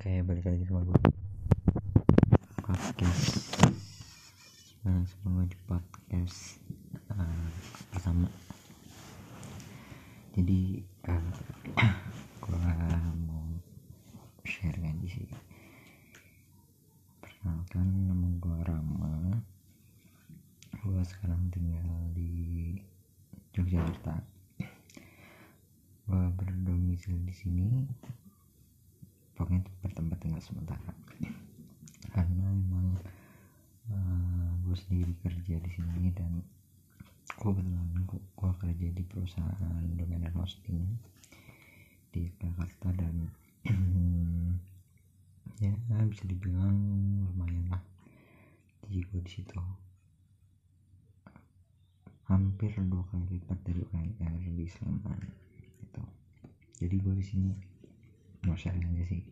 Oke, balik lagi sama gue Podcast. Nah, gue di podcast uh, Pertama Jadi sementara karena memang uh, gue sendiri kerja di sini dan kebetulan gue, gue kerja di perusahaan domain hosting di Jakarta dan ya bisa dibilang lumayan lah jadi gue di situ. Hampir dua kali lipat dari UMR di Sleman gitu. Jadi gue di sini mau sharing aja sih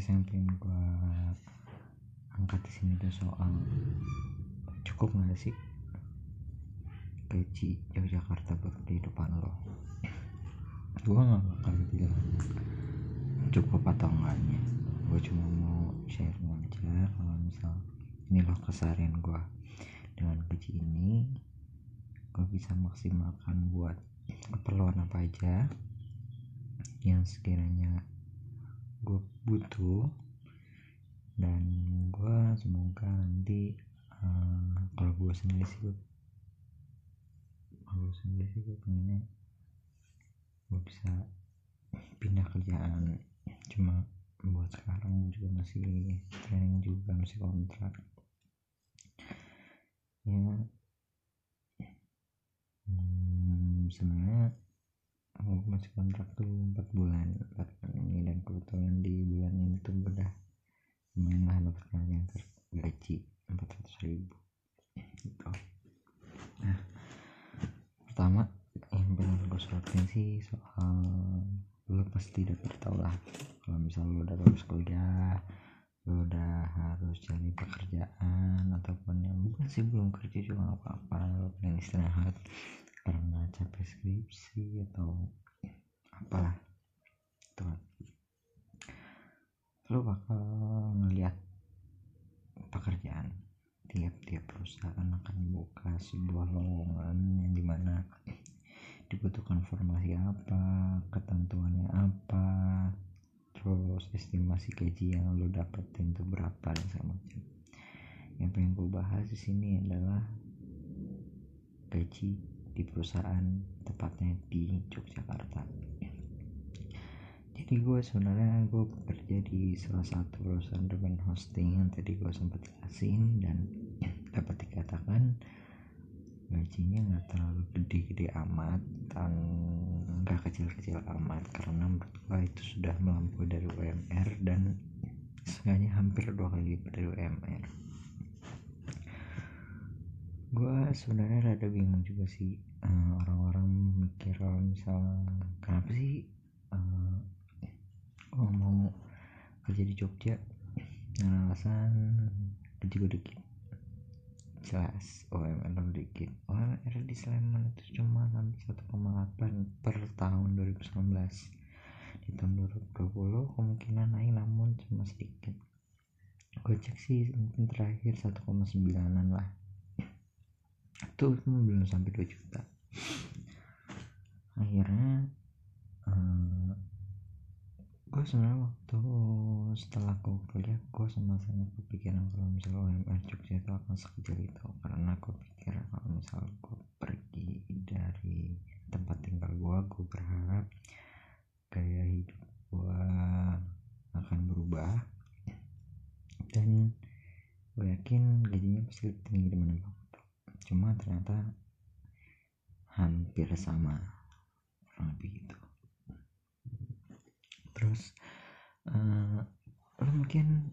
podcast yang pengen gue angkat di sini tuh soal cukup nggak sih gaji Yogyakarta buat kehidupan lo? Gue nggak bakal bilang cukup atau enggaknya. Gue cuma mau sharing aja kalau misal ini loh keseharian gue dengan gaji ini gue bisa maksimalkan buat keperluan apa aja yang sekiranya gue butuh dan gue semoga nanti uh, kalau gue sendiri sih gue kalau gue sendiri sih gue pengennya gue bisa pindah kerjaan. Cuma buat sekarang juga masih training juga masih kontrak. Ya. Hmm, sebenarnya aku masih kontrak tuh 4 bulan 4 bulan ini dan kebetulan di bulan ini tuh udah lumayan lah dapat kalian gaji 400 ribu gitu. Nah pertama yang pengen gue sorotin sih soal lo pasti udah tau lah kalau misal lo udah lulus kuliah lo udah harus cari pekerjaan ataupun yang bukan sih belum kerja juga gak apa-apa lo pengen istirahat karena capek skripsi atau apalah. Itu kan. Lo bakal ngeliat pekerjaan tiap-tiap perusahaan akan buka sebuah lowongan yang di mana dibutuhkan formasi apa ketentuannya apa terus estimasi gaji yang lo dapetin tuh berapa dan macam. Yang pengen gue bahas di sini adalah gaji di perusahaan tepatnya di Yogyakarta. Jadi gue sebenarnya gue bekerja di salah satu perusahaan domain hosting yang tadi gue sempat jelasin dan dapat dikatakan gajinya nggak terlalu gede-gede amat dan nggak kecil-kecil amat karena menurut gue itu sudah melampaui dari UMR dan seenggaknya hampir dua kali lipat dari UMR gue sebenarnya rada bingung juga sih uh, orang-orang mikir kalau misal kenapa sih uh, gue mau kerja di Jogja? Dengan alasan gaji gue dikit. Jelas UMR dikit. UMR di Sleman itu cuma sampai 1,8 per tahun 2019 di tahun 2020 kemungkinan naik namun cuma sedikit. Gue cek sih mungkin terakhir 1,9an lah itu belum sampai 2 juta. Akhirnya uh, gue sebenarnya waktu setelah gue kuliah gue sama sama kepikiran kalau misalnya UMR Jogja itu akan sekecil itu karena gue pikir kalau misal gue pergi dari tempat tinggal gue gue berharap gaya hidup gue akan berubah. Dan gue yakin gajinya pasti lebih tinggi di mana cuma ternyata hampir sama kurang lebih gitu. Terus uh, lo mungkin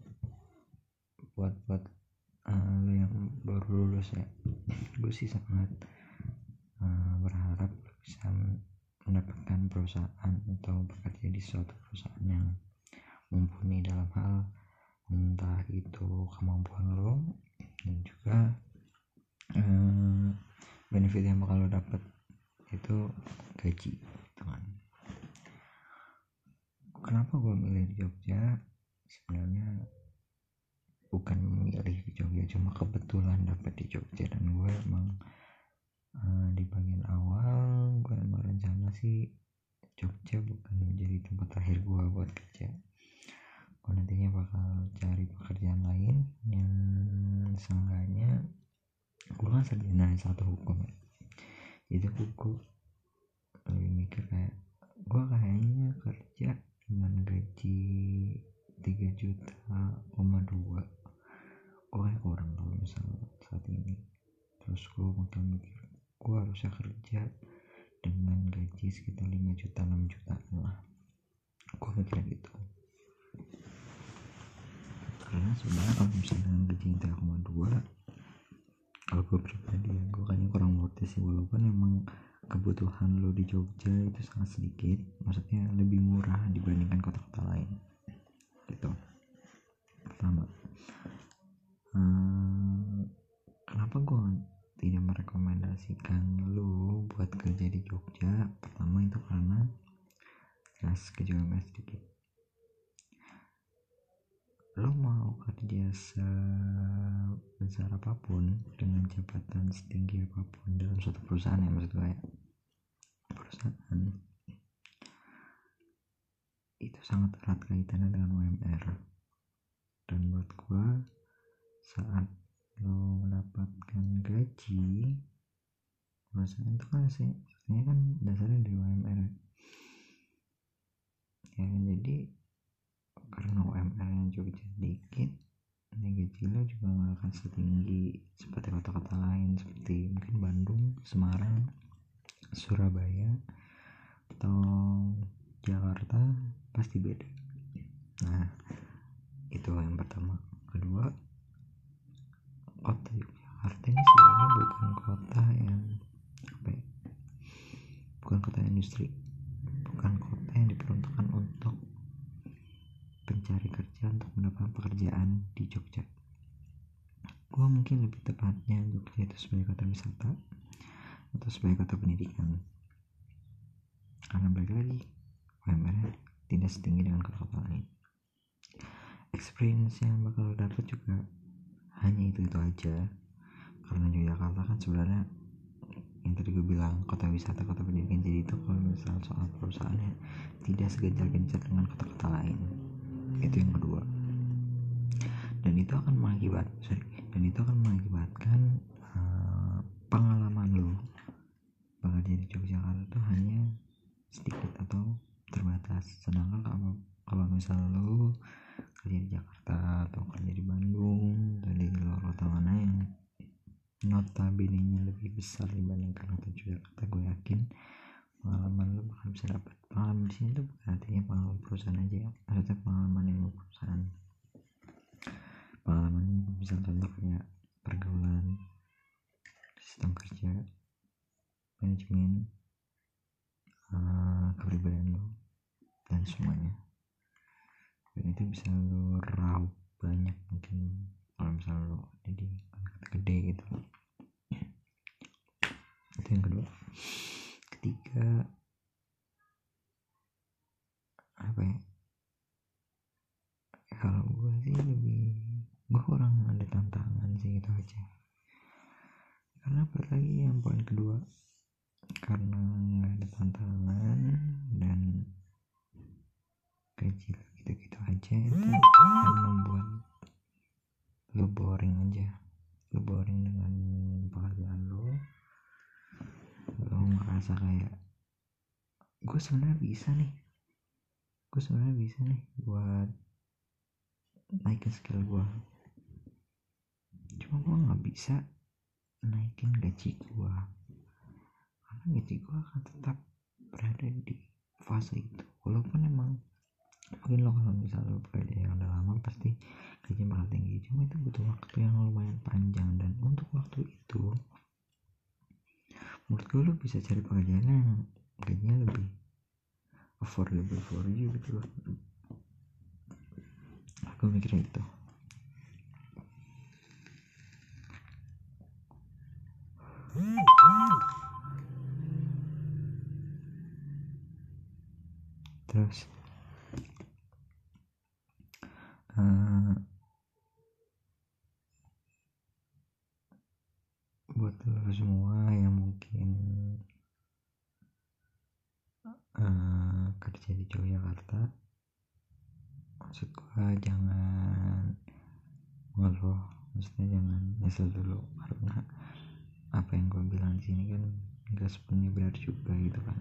buat buat uh, lo yang baru lulus ya gue sih sangat uh, berharap bisa mendapatkan perusahaan atau bekerja di suatu perusahaan yang mumpuni dalam hal entah itu kemampuan lo dan juga benefit yang bakal lo dapet itu gaji gitu kan. Kenapa gue milih makin mikir gue harusnya kerja dengan gaji sekitar 5 juta 6 juta lah. Gue mikir gitu. Karena sebenarnya kalau misalnya gaji 3,2 kalau gue pribadi ya gue kayaknya kurang worth sih. Walaupun emang kebutuhan lo di Jogja itu sangat sedikit maksudnya lebih murah dibandingkan kota-kota lain. Gitu. Pertama. Hmm, kenapa gue tidak merekomendasikan lo buat kerja di Jogja pertama itu karena jelas kejualan sedikit. Lo mau kerja sebesar apa pun dengan jabatan setinggi apa pun dalam suatu perusahaan ya maksud gue ya. Perusahaan itu sangat erat kaitannya dengan UMR dan buat gue saat lo mendapatkan gaji perusahaan itu kan sih sebenarnya kan dasarnya dari UMR ya jadi karena UMR nya juga sedikit gaji lo juga gak akan setinggi seperti kota-kota lain seperti mungkin Bandung, Semarang, Surabaya atau Jakarta pasti beda. Nah itu yang pertama. Kedua kota Yogyakarta ini sebenarnya bukan kota yang apa ya, bukan kota industri. Bukan kota yang diperuntukkan untuk pencari kerja untuk mendapatkan pekerjaan di Jogja. Gue mungkin lebih tepatnya Jogja itu sebagai kota wisata atau sebagai kota pendidikan. Karena balik lagi UMR tidak setinggi dengan kota-kota lain. Experience yang bakal dapat juga hanya itu itu aja. Karena Yogyakarta kan sebenarnya yang tadi gue bilang kota wisata kota pendidikan jadi itu kalau misal soal perusahaannya tidak segencar-gencar dengan kota-kota lain. Itu yang kedua. Dan itu akan mengakibat sorry, dan itu akan mengakibatkan uh, pengalaman lo bekerja di Yogyakarta itu hanya sedikit atau terbatas. Sedangkan kalau kalau misal lo kerja di Jakarta atau kerja di Bandung atau di luar kota mana yang nya lebih besar dibandingkan kota Jakarta gue yakin pengalaman lo bakal bisa dapat pengalaman di sini tuh bukan artinya pengalaman perusahaan aja ya maksudnya pengalaman yang perusahaan. Pengalaman bisa contoh kayak pergaulan sistem kerja manajemen uh, kepribadian lo dan semuanya dan itu bisa lo raup banyak mungkin kalau misalnya lo jadi gede gitu. Itu yang kedua. Ketiga apa ya? Kalau gue sih lebih gue kurang ada tantangan sih itu aja. Karena apa lagi? Yang poin kedua karena nggak ada tantangan dan gaji gitu-gitu aja itu akan membuat lo boring aja. Lo boring dengan pekerjaan lo lo ngerasa kayak gue sebenarnya bisa nih. Gue sebenarnya bisa nih buat naikin skill gue cuma gue nggak bisa naikin gaji gue karena gaji gue akan tetap berada di fase itu. Walaupun emang mungkin lo kalau misalnya lo pekerja yang udah lama pasti gaji bakal tinggi. Cuma itu butuh waktu yang lumayan panjang. Dan untuk waktu itu menurut gue lo bisa cari pekerjaan yang gajinya lebih affordable for you gitu loh. Aku mikirnya itu. Terus? Uh, buat lo semua yang mungkin uh, kerja di Yogyakarta maksud gua jangan ngeluh maksudnya jangan nyesel dulu karena apa yang gue bilang di sini kan gak sepenuhnya benar juga gitu kan.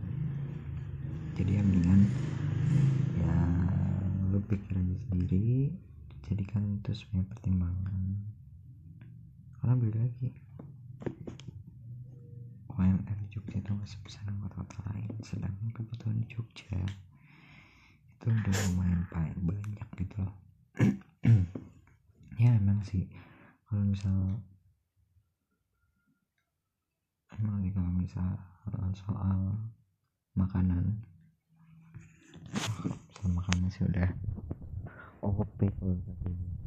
Jadi ya mendingan ya lu pikir aja sendiri jadikan itu sebagai pertimbangan. Karena beli lagi UMR Jogja itu nggak sebesar kota-kota lain sedangkan kebutuhan di Jogja itu udah lumayan banyak gitu loh. Ya emang sih. Kalau misal emang nih kalau misal soal makanan. Soal makanan sih udah overpaid for something.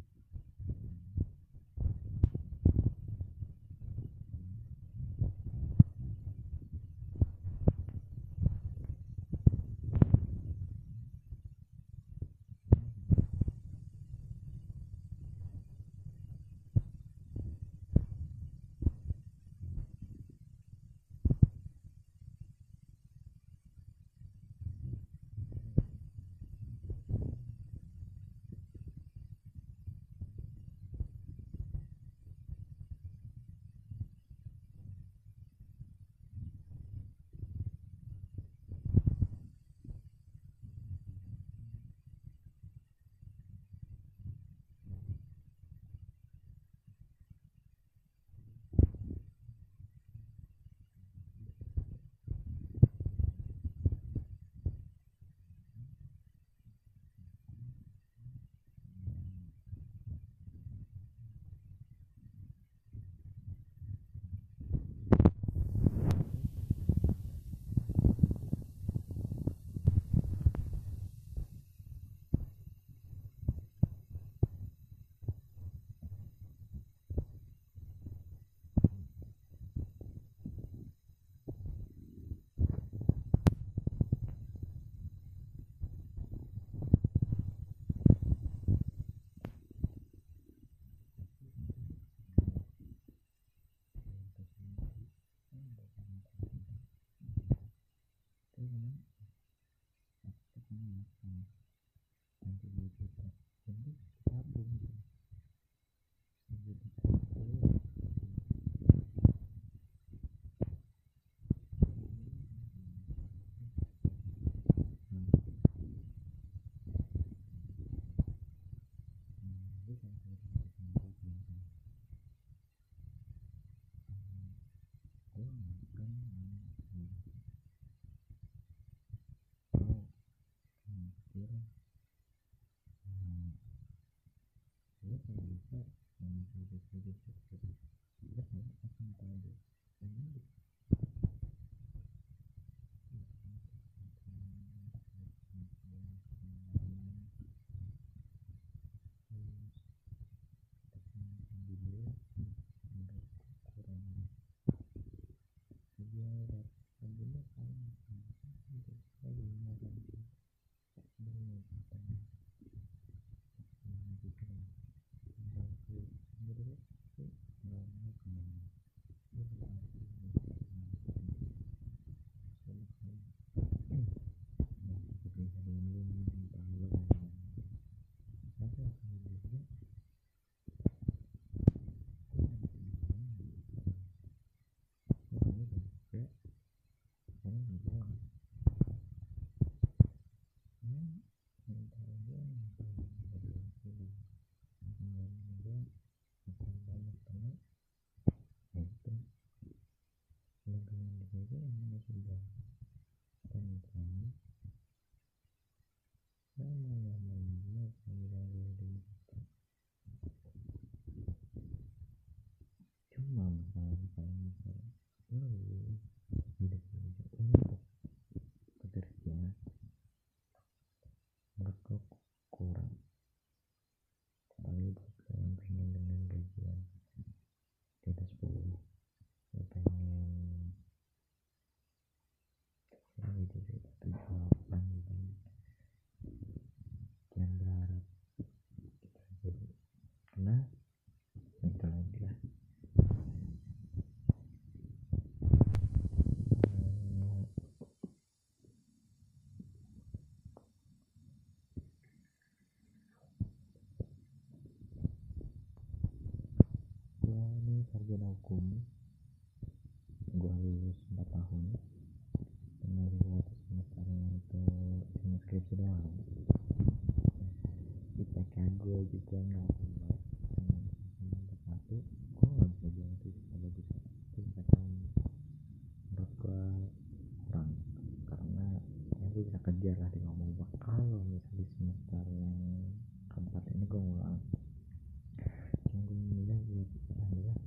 and it is released to the public. ማምጣት አይመስለኝም። kejar lah di ngomong gua kalau misal di semester yang keempat ini gue ngulang cuma gue milih buat alhamdulillah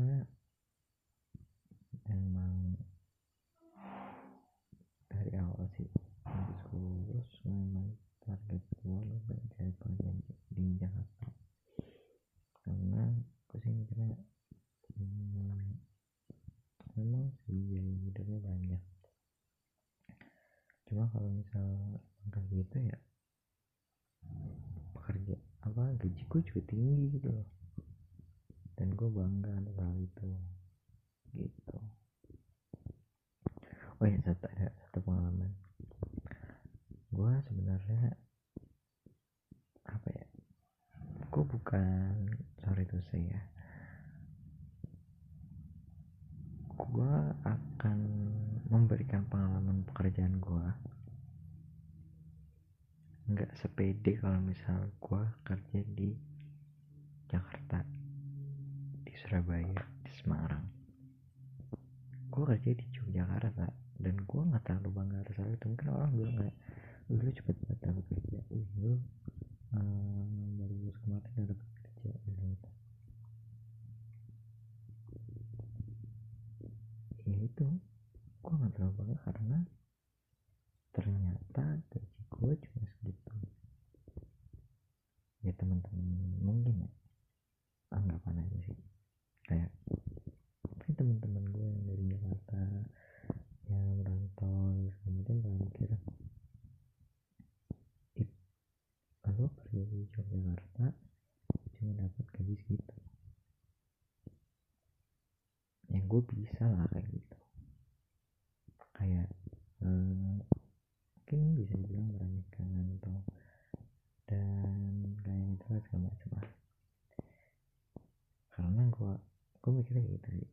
karena emang dari awal sih habis lulus memang target gue lebih dari bagian di Jakarta. Karena aku sih mikirnya hmm, memang sih yang hidupnya banyak. Cuma kalau misal angka gitu ya pekerja apa gajiku juga tinggi gitu loh gue bangga atas hal itu. Gitu. Oh ya satu ada satu pengalaman. Gue sebenarnya apa ya? Gue bukan sorry to say ya. Gue akan memberikan pengalaman pekerjaan gue nggak sepede kalau misal gue kerja di Jakarta di Surabaya di Semarang gue kerja di Dan gue nggak terlalu bangga atas hal itu. Mungkin orang bilang kayak "Wih, lu cepet banget dapat kerja. Wih, lu um, baru lulus kemarin udah dapat kerja. Gitu ya itu gue nggak terlalu bangga karena ternyata gaji gue cuma segitu. Ya teman-teman mungkin ya anggapan aja sih. Kayak mungkin teman-teman gue yang dari Jakarta merantau segala macam pada mikir. Lo kerja di Yogyakarta cuma dapat gaji segitu. Yang gue bisa lah kayak gitu. Kayak eh, mungkin bisa dibilang meremehkan atau dan kayak gitu lah segala macam lah. Karena gue gue mikirnya gitu sih.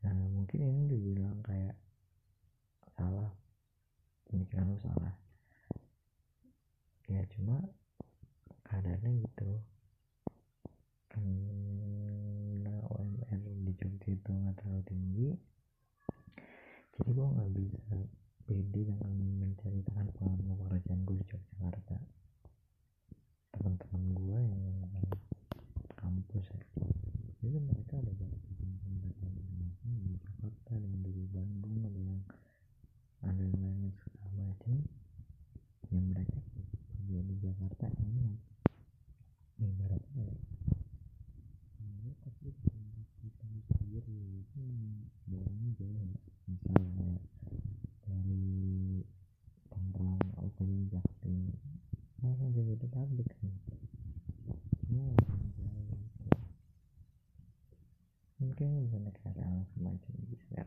Nah mungkin ini dibilang kayak salah. Pemikiran lu salah. Ya cuma keadaannya gitu. Karena UMR di Jogja itu nggak terlalu tinggi jadi gue nggak bisa pede dengan menceritakan pengalaman pekerjaan gue di Yogyakarta. Teman-teman gue yang kampus ya jadi mereka ada beberapa teman mereka masing-masing di Jakarta ada yang dari Bandung ada yang ada yang lain segala macam yang mereka kerja di Jakarta enak ibaratnya kayak ya tapi tempat kita sendiri itu daerahnya jauh ya misalnya dari Tangerang atau dari Jaktim langsung jadi publik kan semua orang jauh gitu mungkin bisa naik KRL semacam gitu ya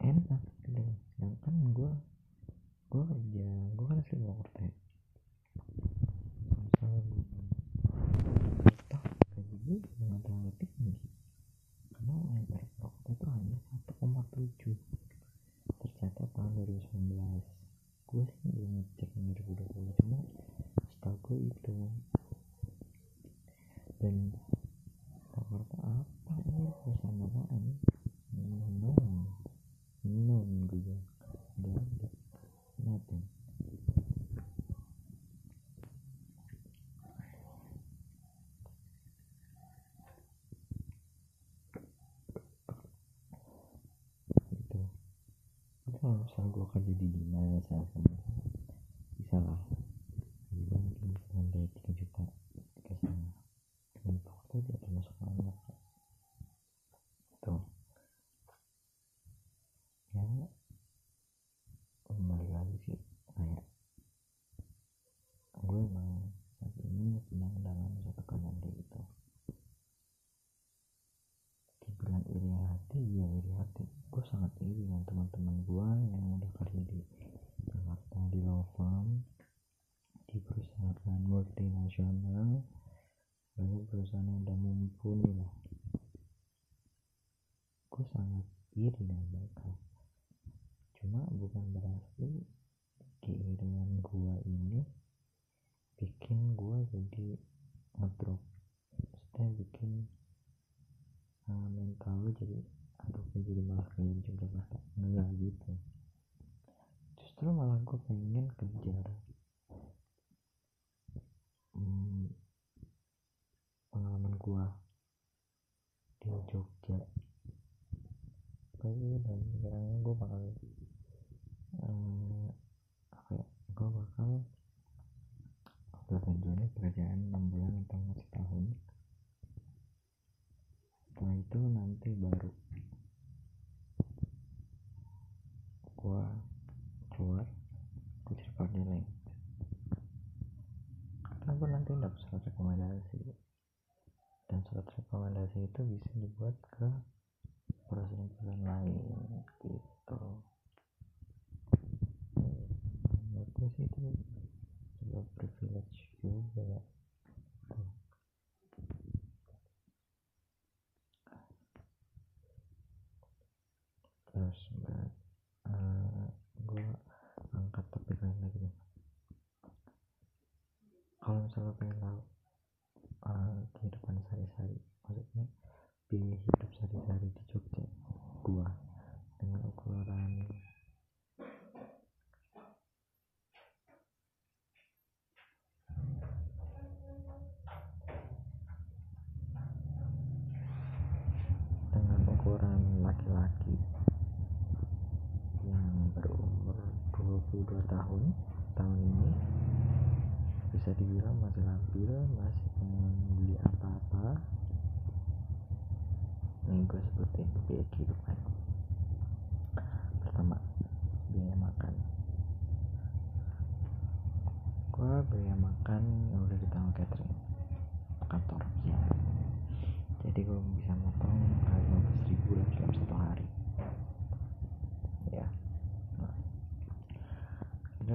enak gitu sedangkan gue gue kerja gue kan asli Purwokerto ya misal gue toh gaji gue juga nggak terlalu tinggi karena UMR Purwokerto itu hanya 1,7 tercatat tahun 2019 gue sih belum ngecek yang 2020 cuma setahu gue itu dan Purwokerto apa ini perusahaan apaan non non gue bilang gak ada nothing gitu itu kalau misalnya gue kerja di dinas sama bisa lah gue mungkin bisa sampai 3 juta ke sana dan Purwokerto tidak termasuk banyak itu ya kembali lagi sih kayak gue emang saat ini sedang dalam satu keadaan kayak gitu dibilang iri hati ya iri hati gue sangat iri dengan teman-teman gue yang udah kerja di Jakarta di law firm di perusahaan multinasional banyak perusahaan yang udah mumpuni lah gue sangat iri dengan mereka cuma bukan berarti keirian gue ini bikin gue jadi ngedrop maksudnya bikin uh, mental lu jadi gue jadi malas kerja di Jakarta enggak gitu. Justru malah gue pengen kejar. Hmm, pengalaman gue di Jogja. Lagi dan sekarang gue bakal uh, apa ya gue bakal udah menjalani pekerjaan 6 bulan atau setahun itu nanti baru gue keluar gue cari lain. Karena gue nanti dapat surat rekomendasi? Dan surat rekomendasi itu bisa dibuat ke perusahaan-perusahaan lain gitu. Menurut gue sih itu sebuah privilege juga ya terus uh, gue angkat topik lain lagi deh misalnya pengen uh, kehidupan sehari-hari maksudnya hidup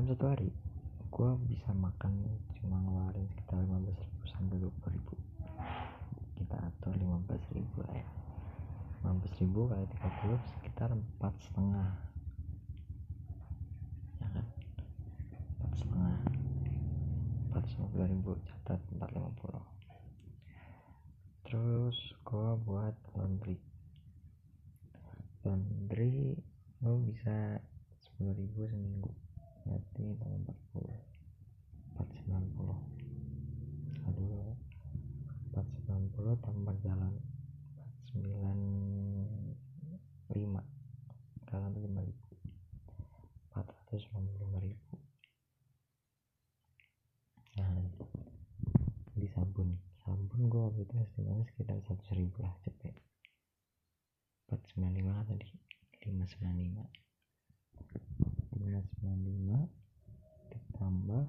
dalam satu hari gue bisa makan cuma ngeluarin sekitar 15 ribu sampai 20 ribu. Kita atur 15 ribu lah ya. 15 ribu kali 30 sekitar empat setengah. Ya kan? Empat setengah. 450 ribu catat 450 terus gua buat laundry. Laundry gua bisa 10 ribu seminggu berarti 40 490 aduh 490 tambah jalan 95 jalan 5 ribu 495 ribu nah di sabun sabun gue waktu itu estimasi sekitar 100 ribu lah cepet 495 tadi 595 595 ditambah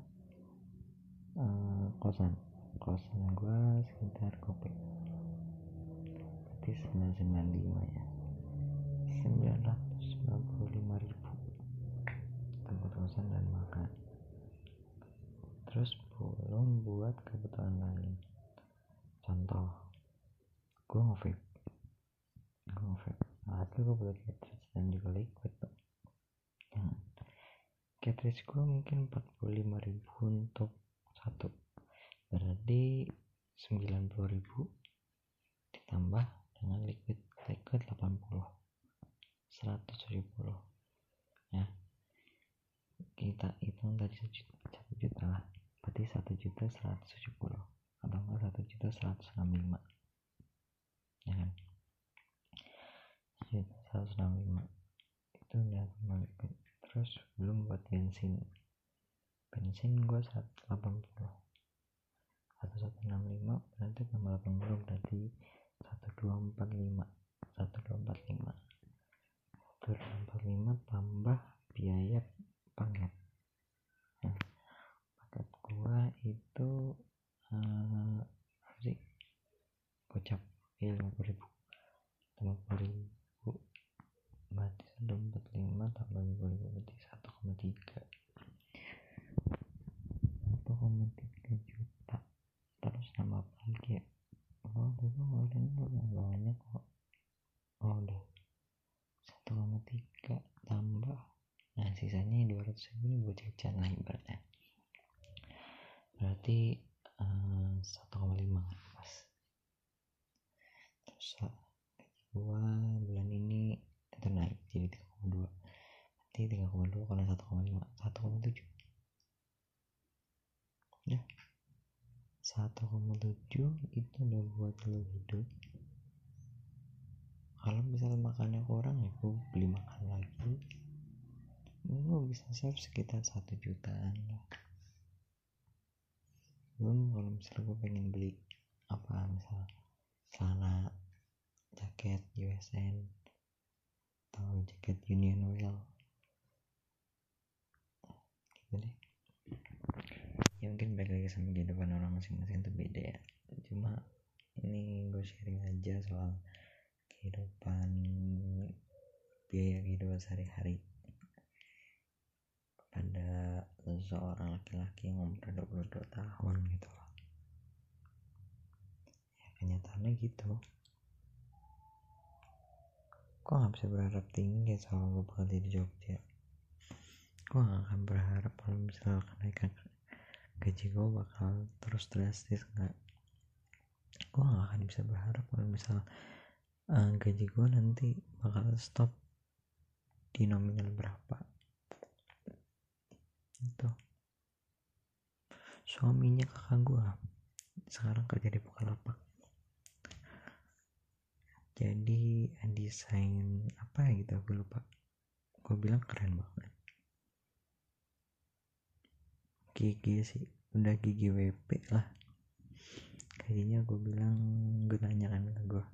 uh, kosan kosan gue sekitar kopi berarti 995 ya 995 ribu tempat kosan dan makan terus belum buat kebutuhan lain contoh gue nge-vape. Gue nge-vape. Itu gue buat cartridge dan juga liquid. Tuh cartridge gue mungkin 45 ribu untuk satu. Berarti 90 ribu ditambah dengan liquid. Liquid 80 100 ribu ya. Kita hitung tadi satu juta, juta lah berarti satu juta seratus tujuh puluh. Atau enggak satu juta seratus enam lima. Ya kan? Juta seratus enam lima. Itu udah liquid terus belum buat bensin. Bensin gua seratus delapan puluh. Atau satu enam lima berarti tambah delapan puluh berarti satu dua empat lima. satu dua empat lima. satu dua empat lima tambah biaya paket nah, paket gua itu uh, apa sih? Gocap ya lima puluh ribu. lima puluh ribu berarti satu empat lima tambah lima puluh ribu berarti satu koma tiga satu koma tiga juta terus nama apa lagi ya oh dulu ngeluarin udah banyak kok oh udah satu koma tiga tambah nah sisanya 200 ribu ini buat jajan lah ibaratnya berarti uh, 1,5 pas terus gua bulan ini itu naik jadi 3,2 berarti 3,2 kalau 1,5 1,7 ya 1,7 itu udah buat lo hidup. Kalau misal makannya kurang ya gue beli makan lagi. Gue bisa save sekitar satu jutaan lah. Belum kalau misal gue pengen beli apa misal celana jaket USN atau jaket Union Well gitu deh ya sama kehidupan orang masing-masing itu beda ya. Cuma ini gue sharing aja soal kehidupan biaya kehidupan sehari-hari. Pada seseorang laki-laki yang umur 22 tahun gitu loh. Ya kenyataannya gitu. Kok gak bisa berharap tinggi soal gue bakal di Jogja. Gue gak akan berharap kalau misalnya kenaikan gaji gue bakal terus drastis nggak. Gue gak akan bisa berharap kalau misal uh, gaji gue nanti bakal stop di nominal berapa. Itu suaminya kakak gue sekarang kerja di Bukalapak. Jadi desain apa ya gitu gue lupa. Gue bilang keren banget gigi sih. Udah gigi WP lah. Gajinya gue bilang gue nanya kan gue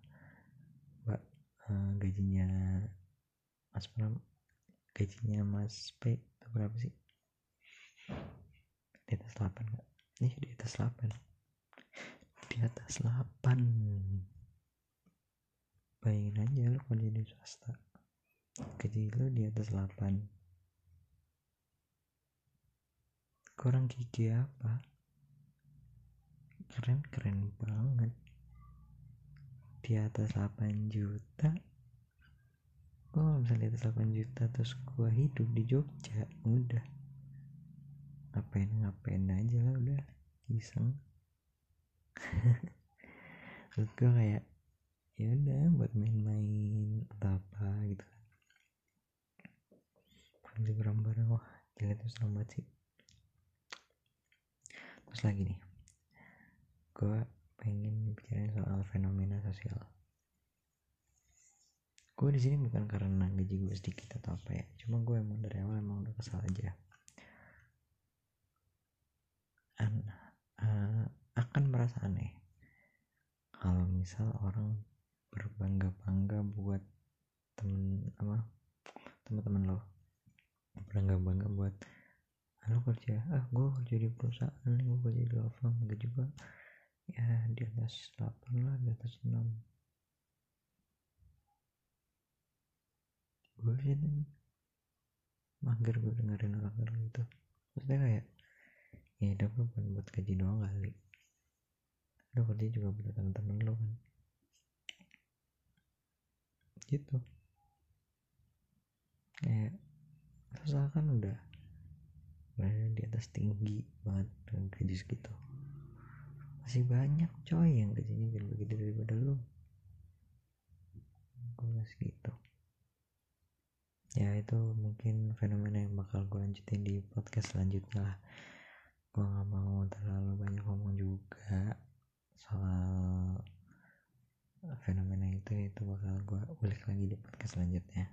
mbak uh, gajinya mas Pram gajinya mas P itu berapa sih? Di atas 8 enggak nih di atas 8 di atas 8 bayangin aja lo kalau jadi swasta. Gaji lo di atas 8 kurang gigi apa? Keren keren banget. Di atas 8 juta. Gue bisa di atas 8 juta terus gue hidup di Jogja. Udah. Ngapain ngapain aja lah udah. Iseng. Terus gue kayak ya udah buat main-main atau apa gitu. Kan bareng-bareng wah gila tuh selamat sih terus lagi nih. Gue pengen bicara soal fenomena sosial. Gue di sini bukan karena gaji gue sedikit atau apa ya. Cuma gue emang dari awal emang udah kesal aja. An, uh, akan merasa aneh kalau misal orang berbangga-bangga buat temen apa teman-teman lo. Berbangga-bangga buat ah, lo kerja ah gue kerja di perusahaan gue kerja di law firm gue juga. Ya di atas 8 lah di atas 6 gue sih mager gue dengerin orang-orang gitu maksudnya kayak ya hidup lu bukan buat gaji doang kali. Lu kerja juga buat temen-temen lu kan. Gitu. Kayak usaha kan udah berada di atas tinggi banget dengan gaji segitu masih banyak coy yang gajinya gede daripada lu. Gue masih gitu. Ya itu mungkin fenomena yang bakal gue lanjutin di podcast selanjutnya lah. Gue gak mau terlalu banyak ngomong juga soal fenomena itu itu bakal gue ulik lagi di podcast selanjutnya.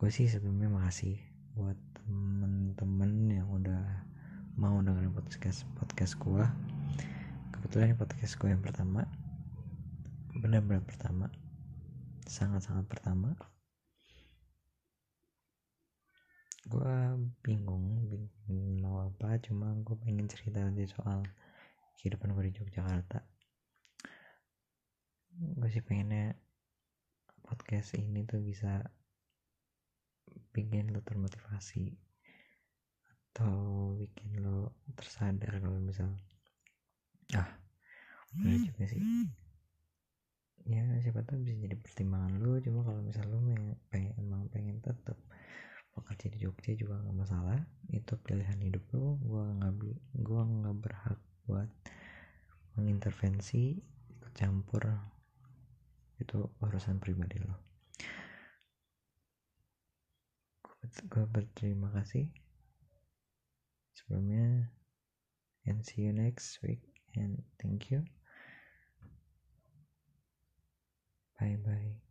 Gue sih sebelumnya makasih buat temen-temen yang udah mau dengerin podcast podcast gue kebetulan ini podcast gue yang pertama. Benar-benar pertama. Sangat-sangat pertama. Gue bingung bingung mau apa cuma gue pengen cerita nanti soal kehidupan gue di Yogyakarta. Gue sih pengennya podcast ini tuh bisa bikin lo termotivasi atau bikin lo tersadar kalau misal ah bener juga sih. ya siapa tahu bisa jadi pertimbangan lo cuma kalau misal lo pengen emang pengen tetap bekerja di Jogja juga nggak masalah itu pilihan hidup lo. Gue nggak gua nggak berhak buat mengintervensi ikut campur itu urusan pribadi lo gue berterima kasih. Sebelumnya and see you next week and thank you. Bye bye